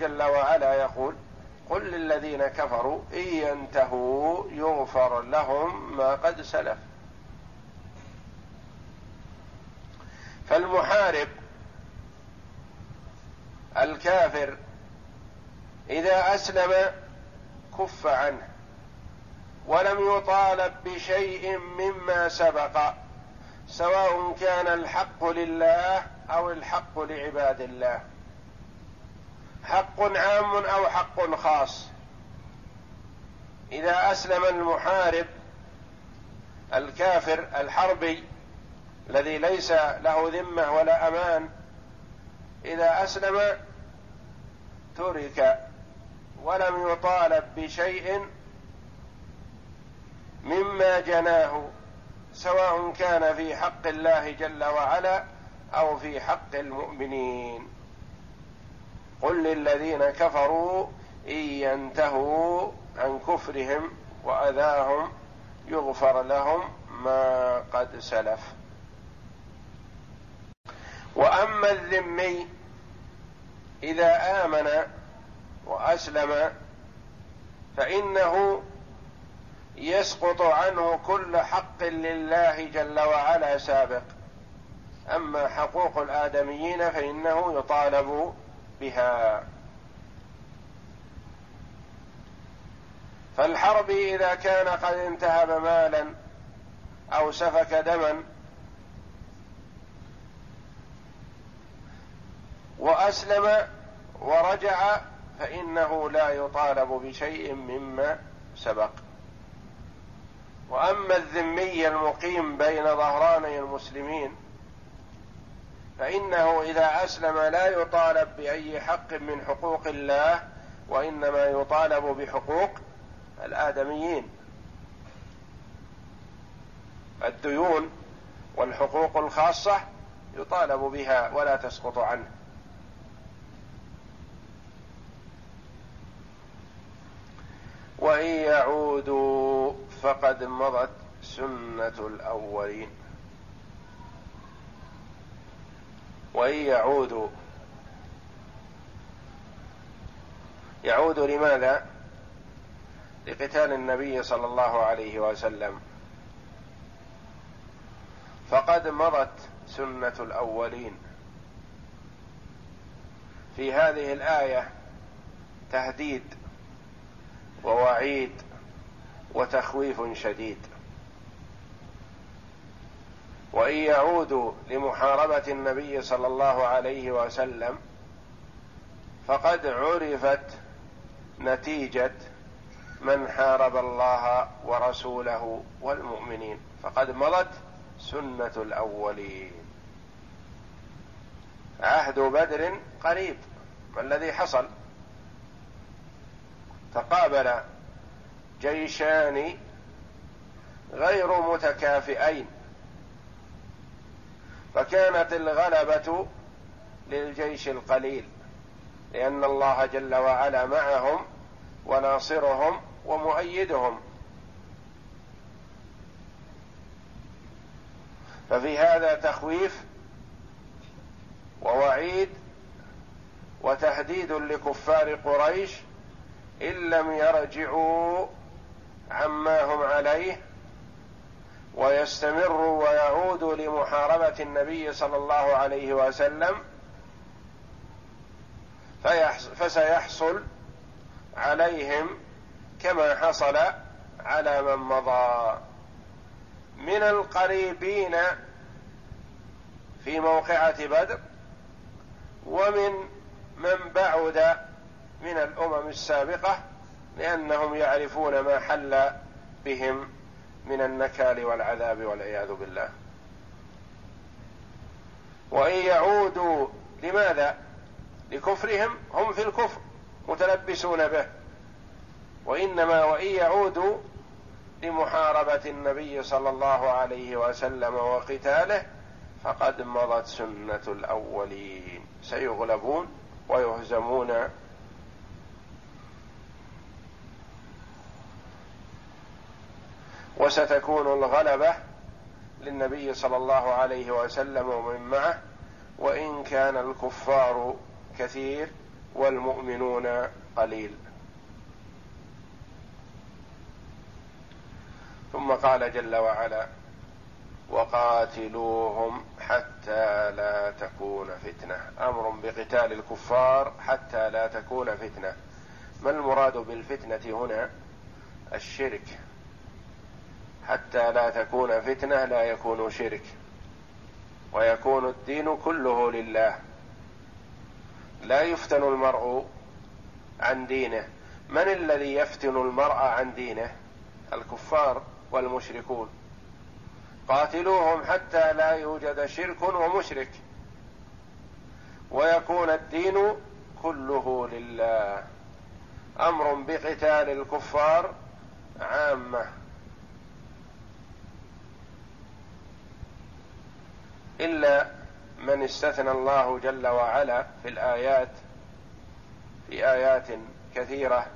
جل وعلا يقول قل للذين كفروا إن ينتهوا يغفر لهم ما قد سلف. فالمحارب الكافر إذا أسلم كف عنه ولم يطالب بشيء مما سبق سواء كان الحق لله أو الحق لعباد الله. حق عام أو حق خاص. إذا أسلم المحارب الكافر الحربي الذي ليس له ذمة ولا أمان إذا أسلم ترك ولم يطالب بشيء مما جناه سواء كان في حق الله جل وعلا أو في حق المؤمنين. قل للذين كفروا إن ينتهوا عن كفرهم وأذاهم يغفر لهم ما قد سلف. وأما الذمي إذا آمن وأسلم فإنه يسقط عنه كل حق لله جل وعلا سابق. أما حقوق الآدميين فإنه يطالب بها. فالحرب إذا كان قد انتهب مالا أو سفك دما وأسلم ورجع فإنه لا يطالب بشيء مما سبق. وأما الذمي المقيم بين ظهراني المسلمين فإنه إذا أسلم لا يطالب بأي حق من حقوق الله وإنما يطالب بحقوق الآدميين. الديون والحقوق الخاصة يطالب بها ولا تسقط عنه. وإن يعودوا فقد مضت سنة الأولين. وإن يعودوا يعود لماذا؟ لقتال النبي صلى الله عليه وسلم. فقد مضت سنة الأولين. في هذه الآية تهديد ووعيد وتخويف شديد. وإن يعودوا لمحاربة النبي صلى الله عليه وسلم فقد عرفت نتيجة من حارب الله ورسوله والمؤمنين. فقد مضت سنة الأولين. عهد بدر قريب ما الذي حصل تقابل جيشان غير متكافئين. فكانت الغلبة للجيش القليل لأن الله جل وعلا معهم وناصرهم ومؤيدهم. ففي هذا تخويف ووعيد وتهديد لكفار قريش إن لم يرجعوا عما هم عليه ويستمروا ويعودوا لمحاربة النبي صلى الله عليه وسلم فسيحصل عليهم كما حصل على من مضى. من القريبين في موقعة بدر ومن من بعد من الأمم السابقة لأنهم يعرفون ما حل بهم من النكال والعذاب والعياذ بالله. وإن يعودوا لماذا؟ لكفرهم هم في الكفر متلبسون به. وإنما وإن يعودوا لمحاربة النبي صلى الله عليه وسلم وقتاله فقد مضت سنة الأولين. سيغلبون ويهزمون وستكون الغلبة للنبي صلى الله عليه وسلم ومن معه وإن كان الكفار كثير والمؤمنون قليل. ثم قال جل وعلا وقاتلوهم حتى لا تكون فتنة. أمر بقتال الكفار حتى لا تكون فتنة. ما المراد بالفتنة هنا؟ الشرك. حتى لا تكون فتنة لا يكون شرك. ويكون الدين كله لله. لا يفتن المرء عن دينه. من الذي يفتن المرء عن دينه؟ الكفار والمشركون. قاتلوهم حتى لا يوجد شرك ومشرك. ويكون الدين كله لله. أمر بقتال الكفار عامة. إلا من استثنى الله جل وعلا في الآيات في آيات كثيرة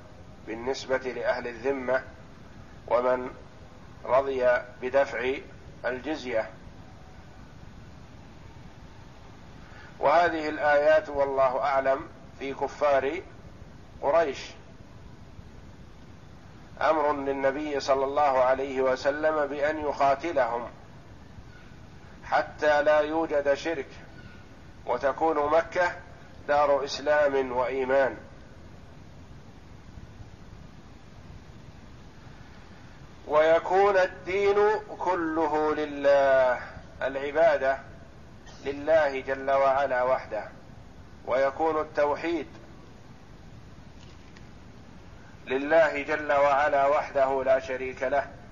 بالنسبة لأهل الذمة ومن رضي بدفع الجزية. وهذه الآيات والله أعلم في كفار قريش. أمر للنبي صلى الله عليه وسلم بأن يقاتلهم. حتى لا يوجد شرك وتكون مكة دار إسلام وإيمان. ويكون الدين كله لله العبادة لله جل وعلا وحده ويكون التوحيد لله جل وعلا وحده لا شريك له.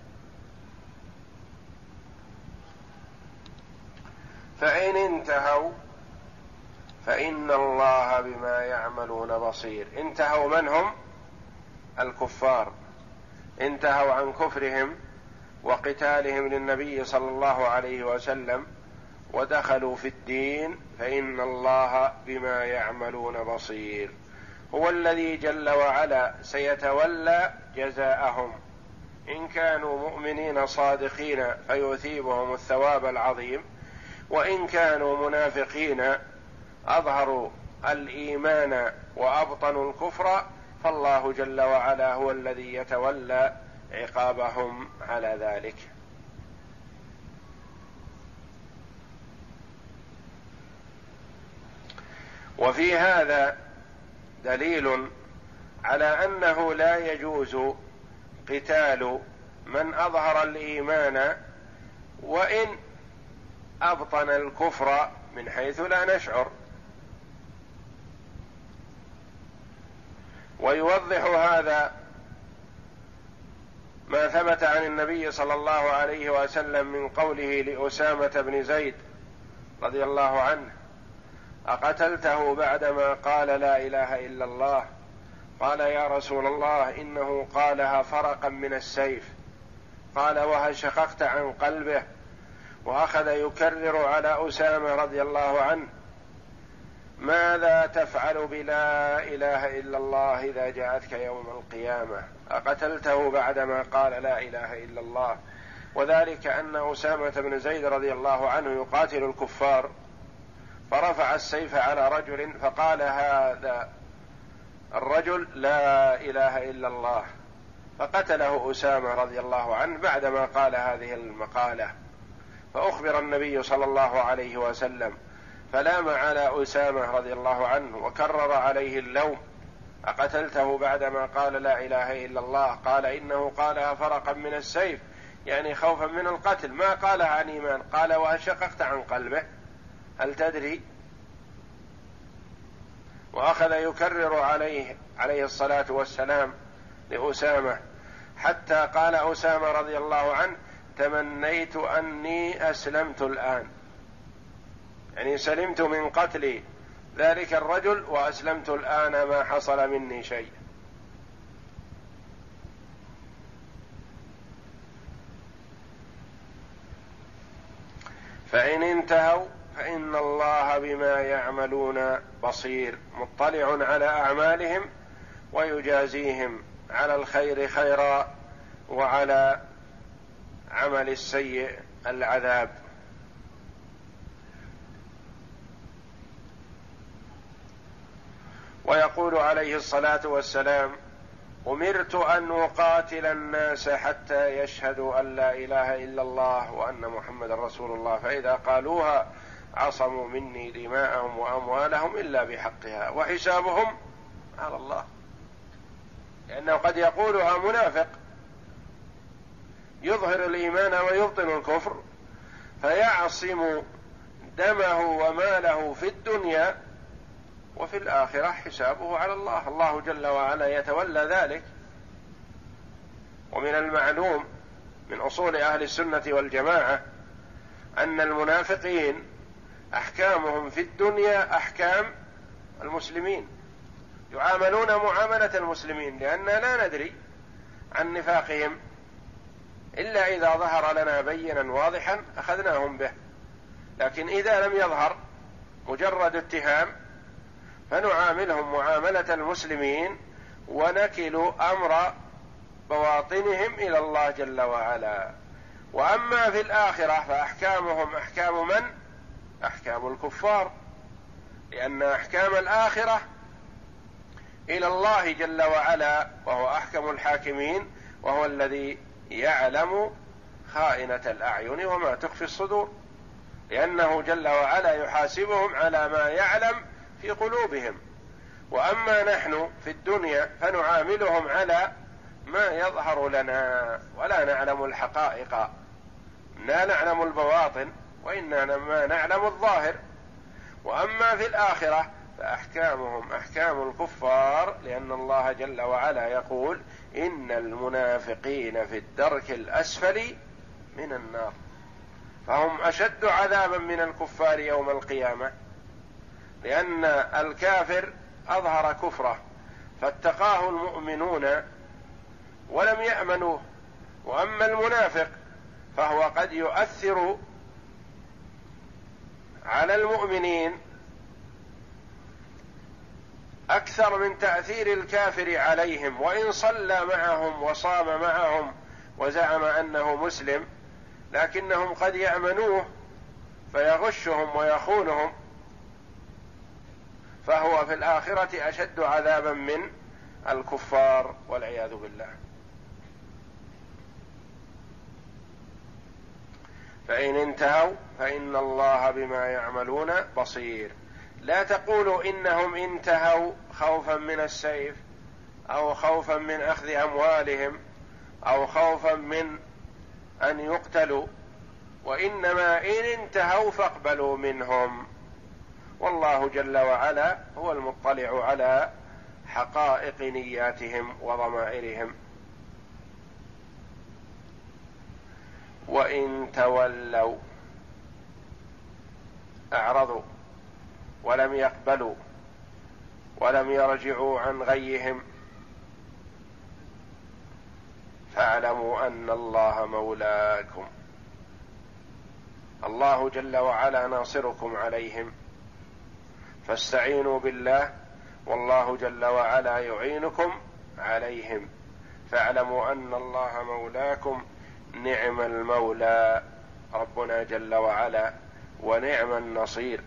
فإن انتهوا فإن الله بما يعملون بصير. انتهوا من هم؟ الكفار. انتهوا عن كفرهم وقتالهم للنبي صلى الله عليه وسلم ودخلوا في الدين فإن الله بما يعملون بصير. هو الذي جل وعلا سيتولى جزاءهم. إن كانوا مؤمنين صادقين فيثيبهم الثواب العظيم. وإن كانوا منافقين أظهروا الإيمان وأبطنوا الكفر فالله جل وعلا هو الذي يتولى عقابهم على ذلك. وفي هذا دليل على أنه لا يجوز قتال من أظهر الإيمان وإن أبطن الكفر من حيث لا نشعر. ويوضح هذا ما ثبت عن النبي صلى الله عليه وسلم من قوله لأسامة بن زيد رضي الله عنه أقتلته بعدما قال لا إله إلا الله. قال يا رسول الله إنه قالها فرقا من السيف. قال وهل شققت عن قلبه؟ وأخذ يكرر على أسامة رضي الله عنه ماذا تفعل بلا إله إلا الله إذا جاءتك يوم القيامة؟ أقتلته بعدما قال لا إله إلا الله؟ وذلك أن أسامة بن زيد رضي الله عنه يقاتل الكفار فرفع السيف على رجل فقال هذا الرجل لا إله إلا الله فقتله أسامة رضي الله عنه بعدما قال هذه المقالة. فأخبر النبي صلى الله عليه وسلم فلام على أسامة رضي الله عنه وكرر عليه اللوم أقتلته بعدما قال لا إله إلا الله قال إنه قالها فرقا من السيف يعني خوفا من القتل ما قالها عن إيمان قال وهل شققت عن قلبه. هل تدري؟ وأخذ يكرر عليه عليه الصلاة والسلام لأسامة حتى قال أسامة رضي الله عنه تمنيت أني أسلمت الآن. يعني سلمت من قتل ذلك الرجل وأسلمت الآن ما حصل مني شيء. فإن انتهوا فإن الله بما يعملون بصير. مطلع على أعمالهم ويجازيهم على الخير خيرا وعلى عمل السيء العذاب. ويقول عليه الصلاة والسلام أمرت أن أقاتل الناس حتى يشهدوا أن لا إله إلا الله وأن محمدا رسول الله فإذا قالوها عصموا مني دماءهم وأموالهم إلا بحقها وحسابهم على الله. لأنه قد يقولها منافق. يظهر الإيمان ويبطن الكفر فيعصم دمه وماله في الدنيا وفي الآخرة حسابه على الله. الله جل وعلا يتولى ذلك. ومن المعلوم من أصول أهل السنة والجماعة أن المنافقين أحكامهم في الدنيا أحكام المسلمين يعاملون معاملة المسلمين لأننا لا ندري عن نفاقهم إلا إذا ظهر لنا بينا واضحا أخذناهم به. لكن إذا لم يظهر مجرد اتهام فنعاملهم معاملة المسلمين ونكل أمر بواطنهم إلى الله جل وعلا. وأما في الآخرة فأحكامهم أحكام من؟ أحكام الكفار. لأن أحكام الآخرة إلى الله جل وعلا وهو أحكم الحاكمين وهو الذي يعلم خائنة الأعين وما تخفي الصدور لأنه جل وعلا يحاسبهم على ما يعلم في قلوبهم. وأما نحن في الدنيا فنعاملهم على ما يظهر لنا ولا نعلم الحقائق. لا نعلم البواطن وانما نعلم الظاهر. وأما في الآخرة فاحكامهم أحكام الكفار لأن الله جل وعلا يقول إن المنافقين في الدرك الأسفل من النار. فهم أشد عذابا من الكفار يوم القيامة لأن الكافر أظهر كفره فاتقاه المؤمنون ولم يأمنوه. وأما المنافق فهو قد يؤثر على المؤمنين أكثر من تأثير الكافر عليهم وإن صلى معهم وصام معهم وزعم أنه مسلم لكنهم قد يأمنوه فيغشهم ويخونهم فهو في الآخرة أشد عذابا من الكفار والعياذ بالله. فإن انتهوا فإن الله بما يعملون بصير. لا تقولوا إنهم انتهوا خوفا من السيف أو خوفا من أخذ أموالهم أو خوفا من أن يقتلوا وإنما إن انتهوا فاقبلوا منهم. والله جل وعلا هو المطلع على حقائق نياتهم وضمائرهم. وإن تولوا أعرضوا. ولم يقبلوا ولم يرجعوا عن غيهم فاعلموا أن الله مولاكم. الله جل وعلا ناصركم عليهم. فاستعينوا بالله والله جل وعلا يعينكم عليهم. فاعلموا أن الله مولاكم. نعم المولى. ربنا جل وعلا ونعم النصير.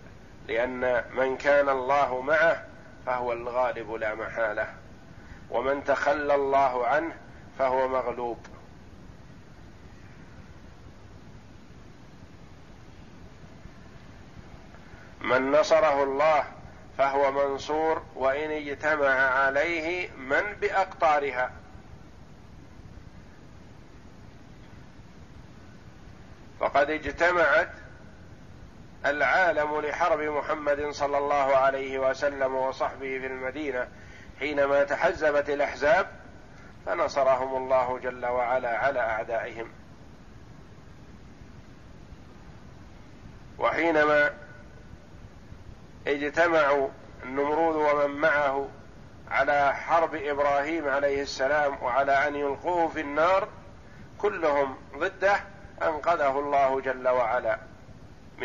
لأن من كان الله معه فهو الغالب لا محالة ومن تخلى الله عنه فهو مغلوب. من نصره الله فهو منصور وإن اجتمع عليه من بأقطارها؟ فقد اجتمعت العالم لحرب محمد صلى الله عليه وسلم وصحبه في المدينة حينما تحزبت الأحزاب فنصرهم الله جل وعلا على أعدائهم. وحينما اجتمعوا النمرود ومن معه على حرب إبراهيم عليه السلام وعلى أن يلقوه في النار كلهم ضده أنقذه الله جل وعلا.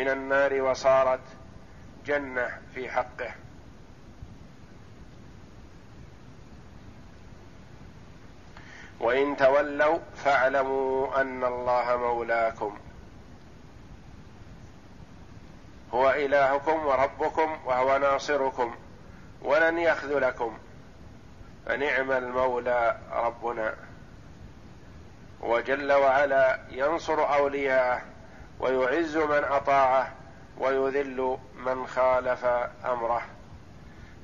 من النار وصارت جنة في حقه. وإن تولوا فاعلموا أن الله مولاكم. هو إلهكم وربكم وهو ناصركم. ولن يخذلكم فنعم المولى ربنا. وجل وعلا ينصر أولياءه. ويعز من أطاعه ويذل من خالف أمره.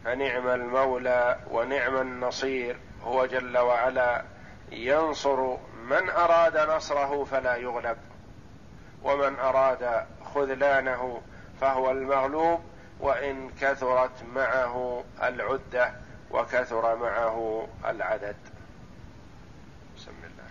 فنعم المولى ونعم النصير هو جل وعلا ينصر من أراد نصره فلا يغلب ومن أراد خذلانه فهو المغلوب وإن كثرت معه العدة وكثر معه العدد بسم الله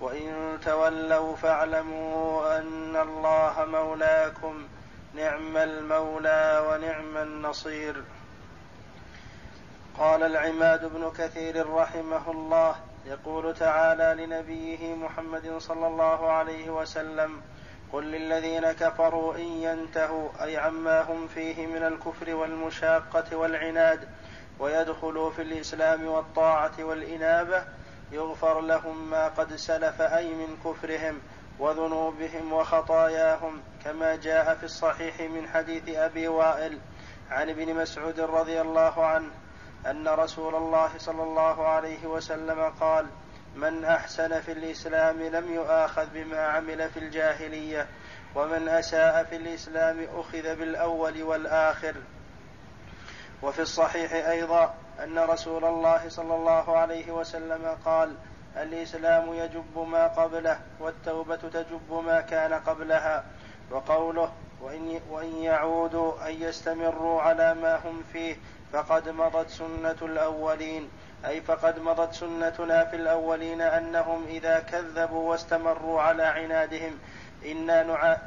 وإن تولوا فاعلموا أن الله مولاكم نعم المولى ونعم النصير. قال العماد بن كثير رحمه الله يقول تعالى لنبيه محمد صلى الله عليه وسلم قل للذين كفروا إن ينتهوا أي عما هم فيه من الكفر والمشاقة والعناد ويدخلوا في الإسلام والطاعة والإنابة يغفر لهم ما قد سلف أي من كفرهم وذنوبهم وخطاياهم كما جاء في الصحيح من حديث أبي وائل عن ابن مسعود رضي الله عنه أن رسول الله صلى الله عليه وسلم قال من أحسن في الإسلام لم يؤاخذ بما عمل في الجاهلية ومن أساء في الإسلام أخذ بالأول والآخر. وفي الصحيح أيضا أن رسول الله صلى الله عليه وسلم قال الإسلام يجب ما قبله والتوبة تجب ما كان قبلها وقوله وإن, وإن يعودوا أن يستمروا على ما هم فيه فقد مضت سنة الأولين أي فقد مضت سنتنا في الأولين أنهم إذا كذبوا واستمروا على عنادهم إنا.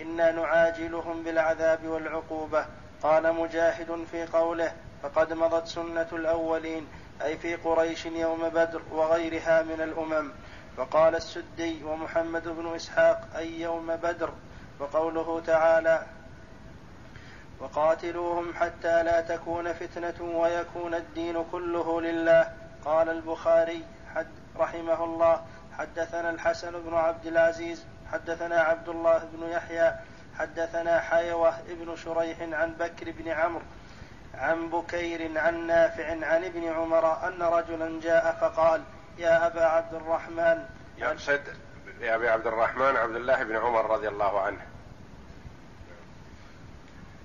إنا نعاجلهم بالعذاب والعقوبة قال مجاهد في قوله فقد مضت سنة الأولين أي في قريش يوم بدر وغيرها من الأمم. وقال السدي ومحمد بن إسحاق أي يوم بدر. وقوله تعالى وقاتلوهم حتى لا تكون فتنة ويكون الدين كله لله قال البخاري حد رحمه الله حدثنا الحسن بن عبد العزيز حدثنا عبد الله بن يحيى حدثنا حيوة بن شريح عن بكر بن عمرو عن بكير عن نافع عن ابن عمر أن رجلا جاء فقال يا أبا عبد الرحمن. يقصد يا أبي عبد الرحمن عبد الله بن عمر رضي الله عنه.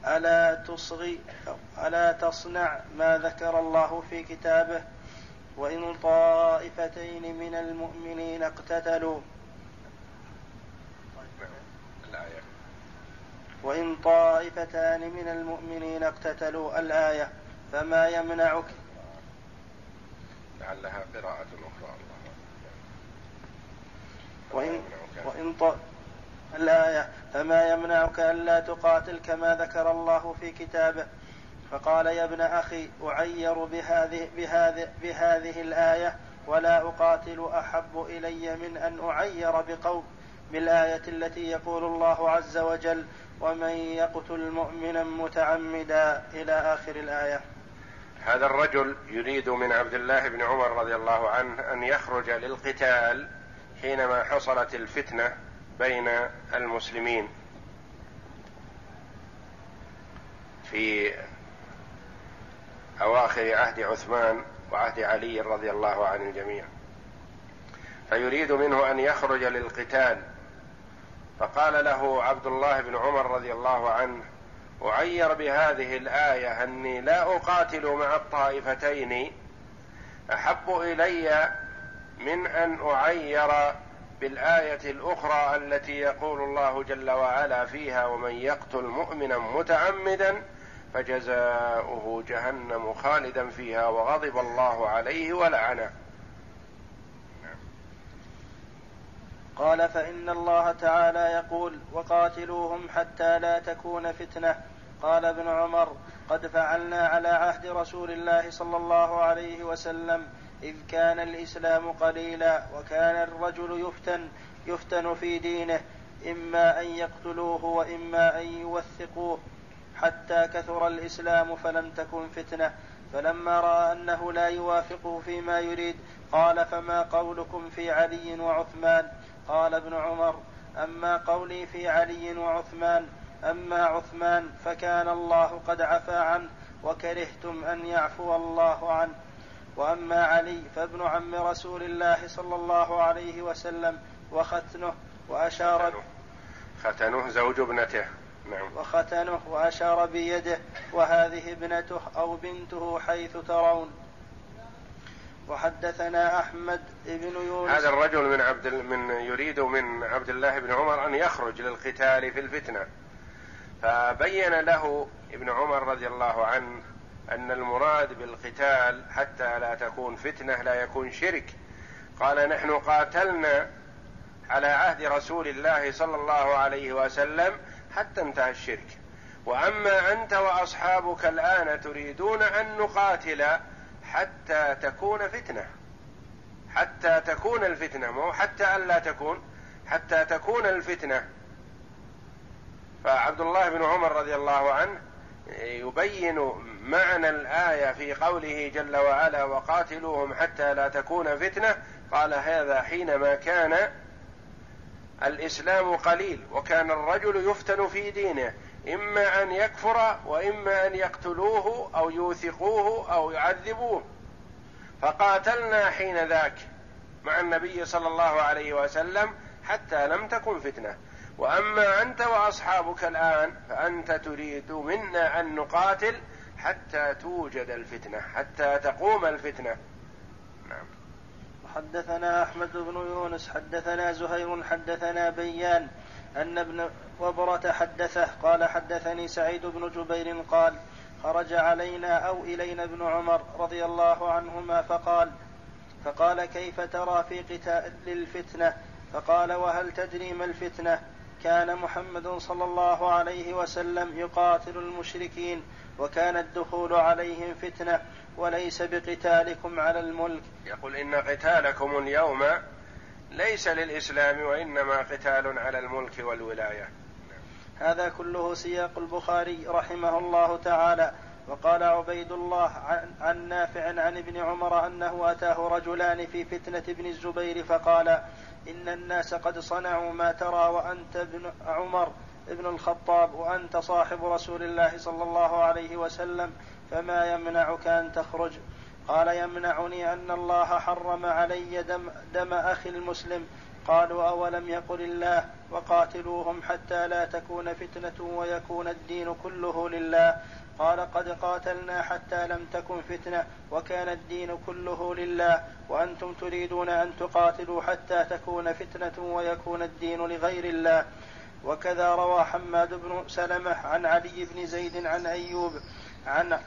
ألا تصغي ألا تصنع ما ذكر الله في كتابه وإن طائفتين من المؤمنين اقتتلوا. وإن طائفتان من المؤمنين اقتتلوا الآية فما يمنعك؟ لعلها قراءة أخرى. وإن, وإن ط... الآية فما يمنعك ألا تقاتل كما ذكر الله في كتابه. فقال يا ابن أخي أعير بهذه, بهذه, بهذه الآية ولا أقاتل أحب إلي من أن أعير بقول بالآية التي يقول الله عز وجل ومن يقتل مؤمنا متعمدا إلى آخر الآية. هذا الرجل يريد من عبد الله بن عمر رضي الله عنه أن يخرج للقتال حينما حصلت الفتنة بين المسلمين. في أواخر عهد عثمان وعهد علي رضي الله عن الجميع فيريد منه أن يخرج للقتال فقال له عبد الله بن عمر رضي الله عنه أعير بهذه الآية أني لا أقاتل مع الطائفتين أحب إلي من أن أعير بالآية الأخرى التي يقول الله جل وعلا فيها ومن يقتل مؤمنا متعمدا فجزاؤه جهنم خالدا فيها وغضب الله عليه ولعنه قال فإن الله تعالى يقول وقاتلوهم حتى لا تكون فتنة. قال ابن عمر قد فعلنا على عهد رسول الله صلى الله عليه وسلم إذ كان الإسلام قليلا وكان الرجل يفتن يفتن في دينه إما أن يقتلوه وإما أن يوثقوه. حتى كثر الإسلام فلم تكن فتنة. فلما رأى أنه لا يوافقه فيما يريد قال فما قولكم في علي وعثمان؟ قال ابن عمر أما قولي في علي وعثمان أما عثمان فكان الله قد عفى عنه وكرهتم أن يعفو الله عنه. وأما علي فابن عم رسول الله صلى الله عليه وسلم وختنه وأشار ختنه زوج ابنته. نعم. وختنه وأشار بيده وهذه ابنته أو بنته حيث ترون. وحدثنا أحمد بن يونس. هذا الرجل من عبد من يريد من عبد الله بن عمر أن يخرج للقتال في الفتنة. فبين له ابن عمر رضي الله عنه أن المراد بالقتال حتى لا تكون فتنة لا يكون شرك. قال نحن قاتلنا على عهد رسول الله صلى الله عليه وسلم حتى انتهى الشرك. وأما أنت وأصحابك الآن تريدون أن نقاتل حتى تكون فتنة. حتى تكون الفتنة مو حتى الا تكون حتى تكون الفتنة. فعبد الله بن عمر رضي الله عنه يبين معنى الآية في قوله جل وعلا وقاتلوهم حتى لا تكون فتنة قال هذا حينما كان الإسلام قليل وكان الرجل يفتن في دينه إما أن يكفر وإما أن يقتلوه أو يوثقوه أو يعذبوه. فقاتلنا حين ذاك مع النبي صلى الله عليه وسلم حتى لم تكن فتنة. وأما أنت وأصحابك الآن فأنت تريد منا أن نقاتل حتى توجد الفتنة حتى تقوم الفتنة. نعم. حدثنا أحمد بن يونس حدثنا زهير حدثنا بيان أن ابن وبرة حدثه قال حدثني سعيد بن جبير قال خرج علينا أو إلينا ابن عمر رضي الله عنهما فقال فقال كيف ترى في قتال الفتنة فقال وهل تدري ما الفتنة؟ كان محمد صلى الله عليه وسلم يقاتل المشركين وكان الدخول عليهم فتنة وليس بقتالكم على الملك. يقول إن قتالكم اليوم ليس للإسلام وإنما قتال على الملك والولاية. هذا كله سياق البخاري رحمه الله تعالى. وقال عبيد الله عن, نافع عن ابن عمر أنه أتاه رجلان في فتنة ابن الزبير فقال إن الناس قد صنعوا ما ترى وأنت ابن عمر ابن الخطاب وأنت صاحب رسول الله صلى الله عليه وسلم فما يمنعك أن تخرج؟ قال يمنعني أن الله حرم علي دم, دم أخي المسلم. قالوا أولم يقل الله وقاتلوهم حتى لا تكون فتنة ويكون الدين كله لله. قال قد قاتلنا حتى لم تكن فتنة وكان الدين كله لله. وأنتم تريدون أن تقاتلوا حتى تكون فتنة ويكون الدين لغير الله. وكذا روى حماد بن سلمة عن علي بن زيد عن أيوب عن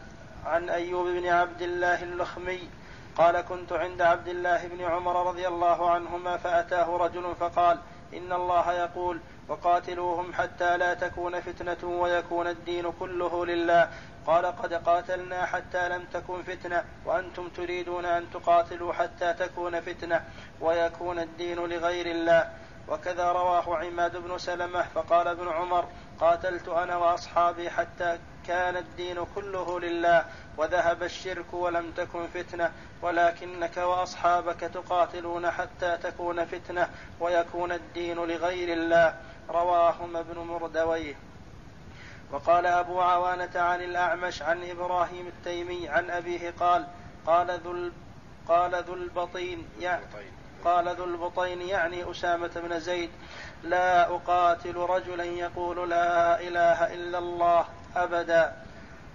عن أيوب بن عبد الله اللخمي قال كنت عند عبد الله بن عمر رضي الله عنهما فأتاه رجل فقال إن الله يقول وقاتلوهم حتى لا تكون فتنة ويكون الدين كله لله. قال قد قاتلنا حتى لم تكن فتنة وأنتم تريدون أن تقاتلوا حتى تكون فتنة ويكون الدين لغير الله. وكذا رواه عماد بن سلمة فقال ابن عمر قاتلت أنا وأصحابي حتى كان الدين كله لله وذهب الشرك ولم تكن فتنة ولكنك وأصحابك تقاتلون حتى تكون فتنة ويكون الدين لغير الله. رواهما ابن مردويه. وقال أبو عوانة عن الأعمش عن إبراهيم التيمي عن أبيه قال قال ذو قال ذو البطين يعني قال ذو البطين يعني أسامة بن زيد لا أقاتل رجلا يقول لا إله إلا الله أبدا.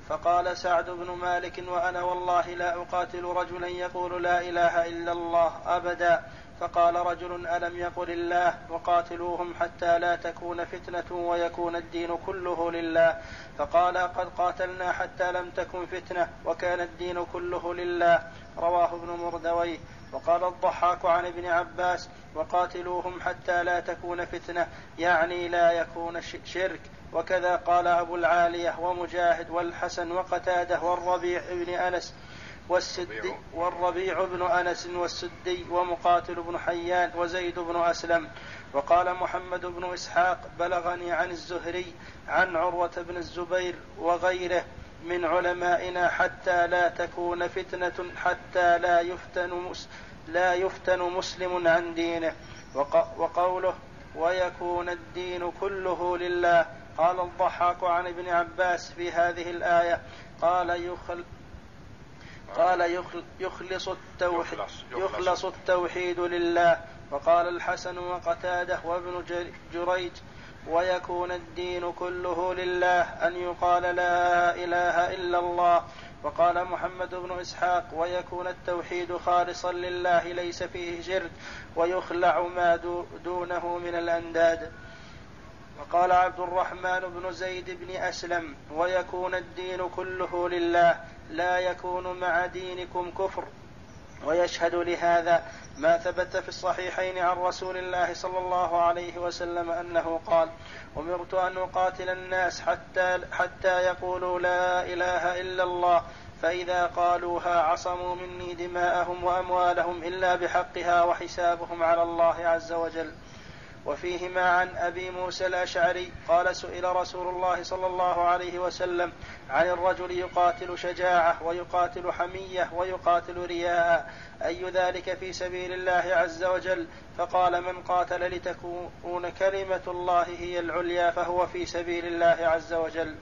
فقال سعد بن مالك وأنا والله لا أقاتل رجلا يقول لا إله إلا الله أبدا. فقال رجل ألم يقل الله وقاتلوهم حتى لا تكون فتنة ويكون الدين كله لله. فقال قد قاتلنا حتى لم تكن فتنة وكان الدين كله لله. رواه ابن مردويه وقال الضحاك عن ابن عباس وقاتلوهم حتى لا تكون فتنة يعني لا يكون شرك. وكذا قال أبو العالية ومجاهد والحسن وقتادة والربيع بن أنس والسدي والربيع. بن أنس والسدي ومقاتل بن حيان وزيد بن أسلم. وقال محمد بن إسحاق بلغني عن الزهري عن عروة بن الزبير وغيره من علمائنا حتى لا تكون فتنة حتى لا يفتن لا يفتن مسلم عن دينه. وقوله ويكون الدين كله لله قال الضحاك عن ابن عباس في هذه الآية قال يخل قال يخلص التوحيد يخلص التوحيد لله. وقال الحسن وقتادة وابن جريج ويكون الدين كله لله أن يقال لا إله إلا الله. وقال محمد بن إسحاق ويكون التوحيد خالصا لله ليس فيه شرك. ويخلع ما دونه من الأنداد. وقال عبد الرحمن بن زيد بن أسلم ويكون الدين كله لله لا يكون مع دينكم كفر. ويشهد لهذا ما ثبت في الصحيحين عن رسول الله صلى الله عليه وسلم أنه قال أمرت أن أقاتل الناس حتى حتى يقولوا لا إله إلا الله فإذا قالوها عصموا مني دماءهم وأموالهم إلا بحقها وحسابهم على الله عز وجل. وفيهما عن أبي موسى الأشعري قال سئل رسول الله صلى الله عليه وسلم عن الرجل يقاتل شجاعة ويقاتل حمية ويقاتل رياء أي ذلك في سبيل الله عز وجل؟ فقال من قاتل لتكون كلمة الله هي العليا فهو في سبيل الله عز وجل.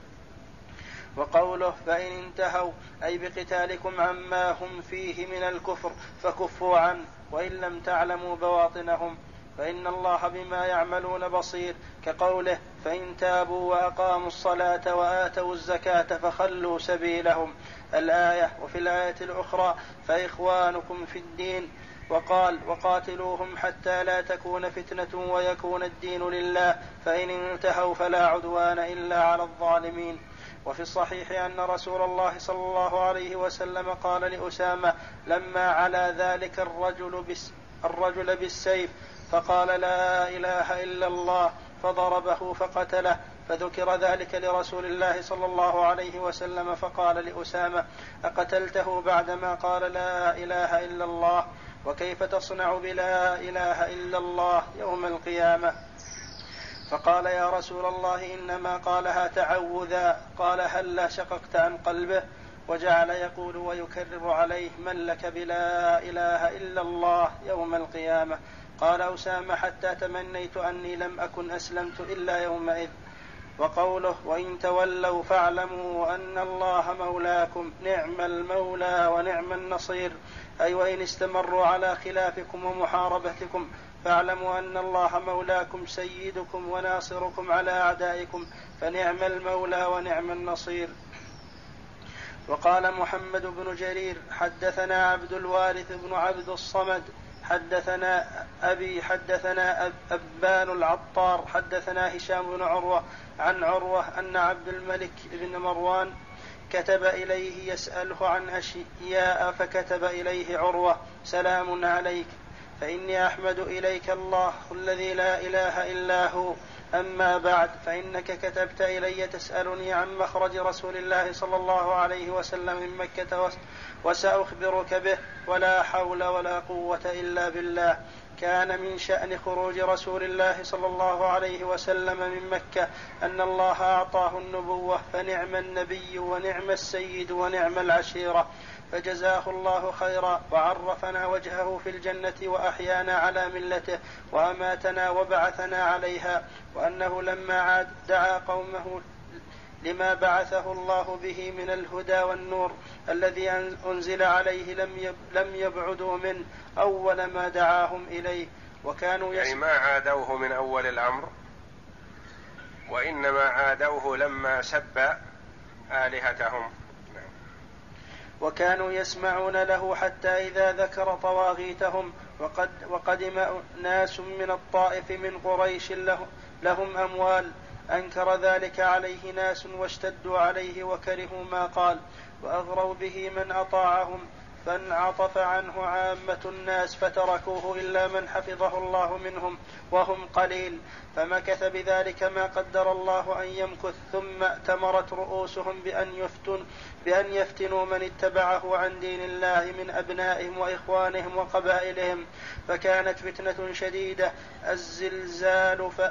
وقوله فإن انتهوا أي بقتالكم عما هم فيه من الكفر فكفوا عنه وإن لم تعلموا بواطنهم. فإن الله بما يعملون بصير كقوله فإن تابوا وأقاموا الصلاة وآتوا الزكاة فخلوا سبيلهم. الآية وفي الآية الأخرى فإخوانكم في الدين. وقال وقاتلوهم حتى لا تكون فتنة ويكون الدين لله. فإن انتهوا فلا عدوان إلا على الظالمين. وفي الصحيح أن رسول الله صلى الله عليه وسلم قال لأسامة لما على ذلك الرجل بس الرجل بالسيف فقال لا إله إلا الله فضربه فقتله فذكر ذلك لرسول الله صلى الله عليه وسلم فقال لأسامة أقتلته بعدما قال لا إله إلا الله؟ وكيف تصنع بلا إله إلا الله يوم القيامة؟ فقال يا رسول الله إنما قالها تعوذا قال هلا هل شققت عن قلبه؟ وجعل يقول ويكرر عليه من لك بلا إله إلا الله يوم القيامة؟ قال أسامة حتى تمنيت أني لم أكن أسلمت إلا يومئذ. وقوله وإن تولوا فاعلموا أن الله مولاكم نعم المولى ونعم النصير. أي وإن استمروا على خلافكم ومحاربتكم فاعلموا أن الله مولاكم سيدكم وناصركم على أعدائكم فنعم المولى ونعم النصير. وقال محمد بن جرير حدثنا عبد الوارث بن عبد الصمد حدثنا أبي حدثنا أبان العطار حدثنا هشام بن عروة عن عروة أن عبد الملك بن مروان كتب إليه يسأله عن أشياء فكتب إليه عروة سلام عليك فإني أحمد إليك الله الذي لا إله إلا هو أما بعد فإنك كتبت إلي تسألني عن مخرج رسول الله صلى الله عليه وسلم من مكة وسأخبرك به ولا حول ولا قوة إلا بالله. كان من شأن خروج رسول الله صلى الله عليه وسلم من مكة أن الله أعطاه النبوة فنعم النبي ونعم السيد ونعم العشيرة. فجزاه الله خيرا وعرفنا وجهه في الجنة وأحيانا على ملته وأماتنا وبعثنا عليها وأنه لما عاد دعا قومه لما بعثه الله به من الهدى والنور الذي أنزل عليه لم لم يبعدوا منه أول ما دعاهم إليه. وكانوا يعني ما عادوه من أول الأمر وإنما عادوه لما سب آلهتهم. وكانوا يسمعون له حتى إذا ذكر طواغيتهم وقد وقدم ناس من الطائف من قريش لهم أموال. أنكر ذلك عليه ناس واشتدوا عليه وكرهوا ما قال. وأغروا به من أطاعهم. فانعطف عنه عامة الناس فتركوه إلا من حفظه الله منهم وهم قليل. فمكث بذلك ما قدر الله أن يمكث ثم ائتمرت رؤوسهم بأن يفتن بأن يفتنوا من اتبعه عن دين الله من أبنائهم وإخوانهم وقبائلهم. فكانت فتنة شديدة الزلزال ف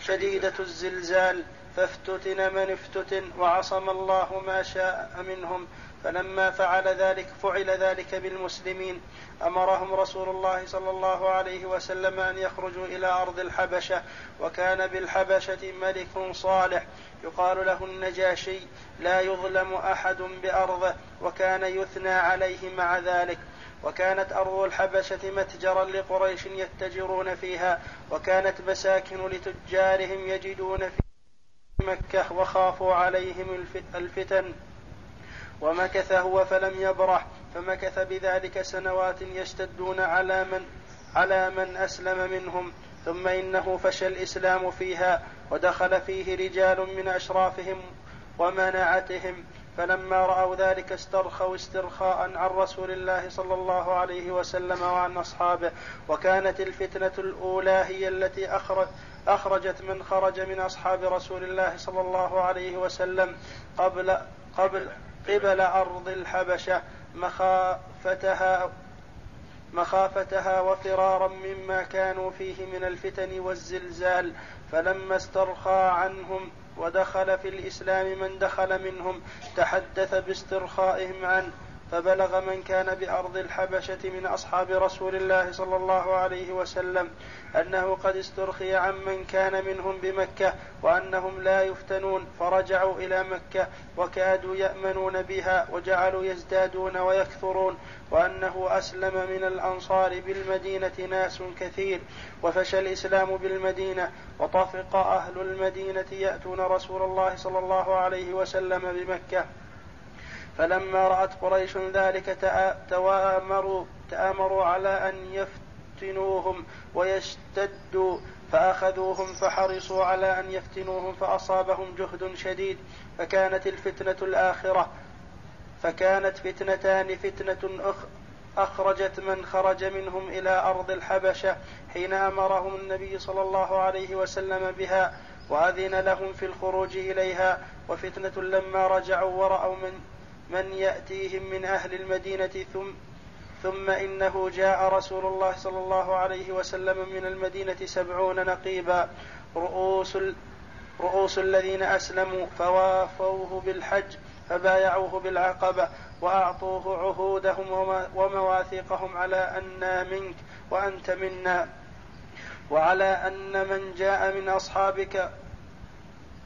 شديدة الزلزال فافتتن من افتتن وعصم الله ما شاء منهم. فلما فعل ذلك فعل ذلك بالمسلمين. أمرهم رسول الله صلى الله عليه وسلم أن يخرجوا إلى أرض الحبشة وكان بالحبشة ملك صالح. يقال له النجاشي لا يظلم أحد بأرضه وكان يثنى عليه مع ذلك. وكانت أرض الحبشة متجرا لقريش يتجرون فيها وكانت مساكن لتجارهم يجدون في مكة وخافوا عليهم الفتن. ومكث هو فلم يبرح فمكث بذلك سنوات يشتدون على من على من أسلم منهم ثم إنه فشى الإسلام فيها ودخل فيه رجال من أشرافهم ومناعتهم فلما رأوا ذلك استرخوا استرخاء عن رسول الله صلى الله عليه وسلم وعن أصحابه وكانت الفتنة الأولى هي التي أخرج أخرجت من خرج من أصحاب رسول الله صلى الله عليه وسلم قبل قبل قبل أرض الحبشة مخافتها مخافتها وفرارا مما كانوا فيه من الفتن والزلزال فلما استرخى عنهم ودخل في الإسلام من دخل منهم تحدث باسترخائهم عنه فبلغ من كان بأرض الحبشة من أصحاب رسول الله صلى الله عليه وسلم أنه قد استرخي عمن كان منهم بمكة وأنهم لا يفتنون فرجعوا إلى مكة وكادوا يأمنون بها وجعلوا يزدادون ويكثرون وأنه أسلم من الأنصار بالمدينة ناس كثير وفشى الإسلام بالمدينة وطفق أهل المدينة يأتون رسول الله صلى الله عليه وسلم بمكة. فلما رأت قريش ذلك تآمروا تآمروا على أن يفتنوهم ويشتدوا فأخذوهم فحرصوا على أن يفتنوهم فأصابهم جهد شديد فكانت الفتنة الآخرة. فكانت فتنتان فتنة أخرجت من خرج منهم إلى أرض الحبشة حين أمرهم النبي صلى الله عليه وسلم بها وأذن لهم في الخروج إليها وفتنة لما رجعوا ورأوا من من يأتيهم من أهل المدينة ثم ثم إنه جاء رسول الله صلى الله عليه وسلم من المدينة سبعون نقيبا. رؤوس رؤوس الذين أسلموا فوافوه بالحج فبايعوه بالعقبة وأعطوه عهودهم ومواثيقهم على أنا منك وأنت منا. وعلى أن من جاء من أصحابك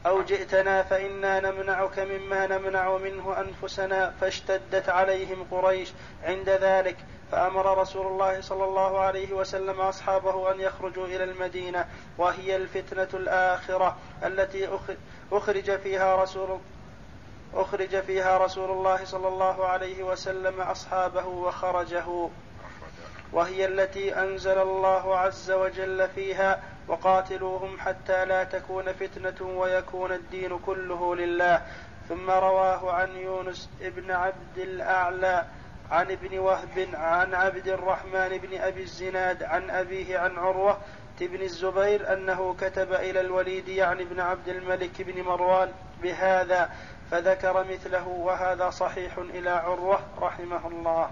أو جئتنا فإنا نمنعك مما نمنع منه أنفسنا فاشتدت عليهم قريش عند ذلك فأمر رسول الله صلى الله عليه وسلم أصحابه أن يخرجوا إلى المدينة وهي الفتنة الآخرة التي أخرج فيها رسول أخرج فيها رسول الله صلى الله عليه وسلم أصحابه وخرجه. وهي التي أنزل الله عز وجل فيها وقاتلوهم حتى لا تكون فتنة ويكون الدين كله لله. ثم رواه عن يونس ابن عبد الأعلى عن ابن وهب عن عبد الرحمن بن أبي الزناد عن أبيه عن عروة بن الزبير أنه كتب إلى الوليد يعني ابن عبد الملك بن مروان بهذا فذكر مثله وهذا صحيح إلى عروة رحمه الله.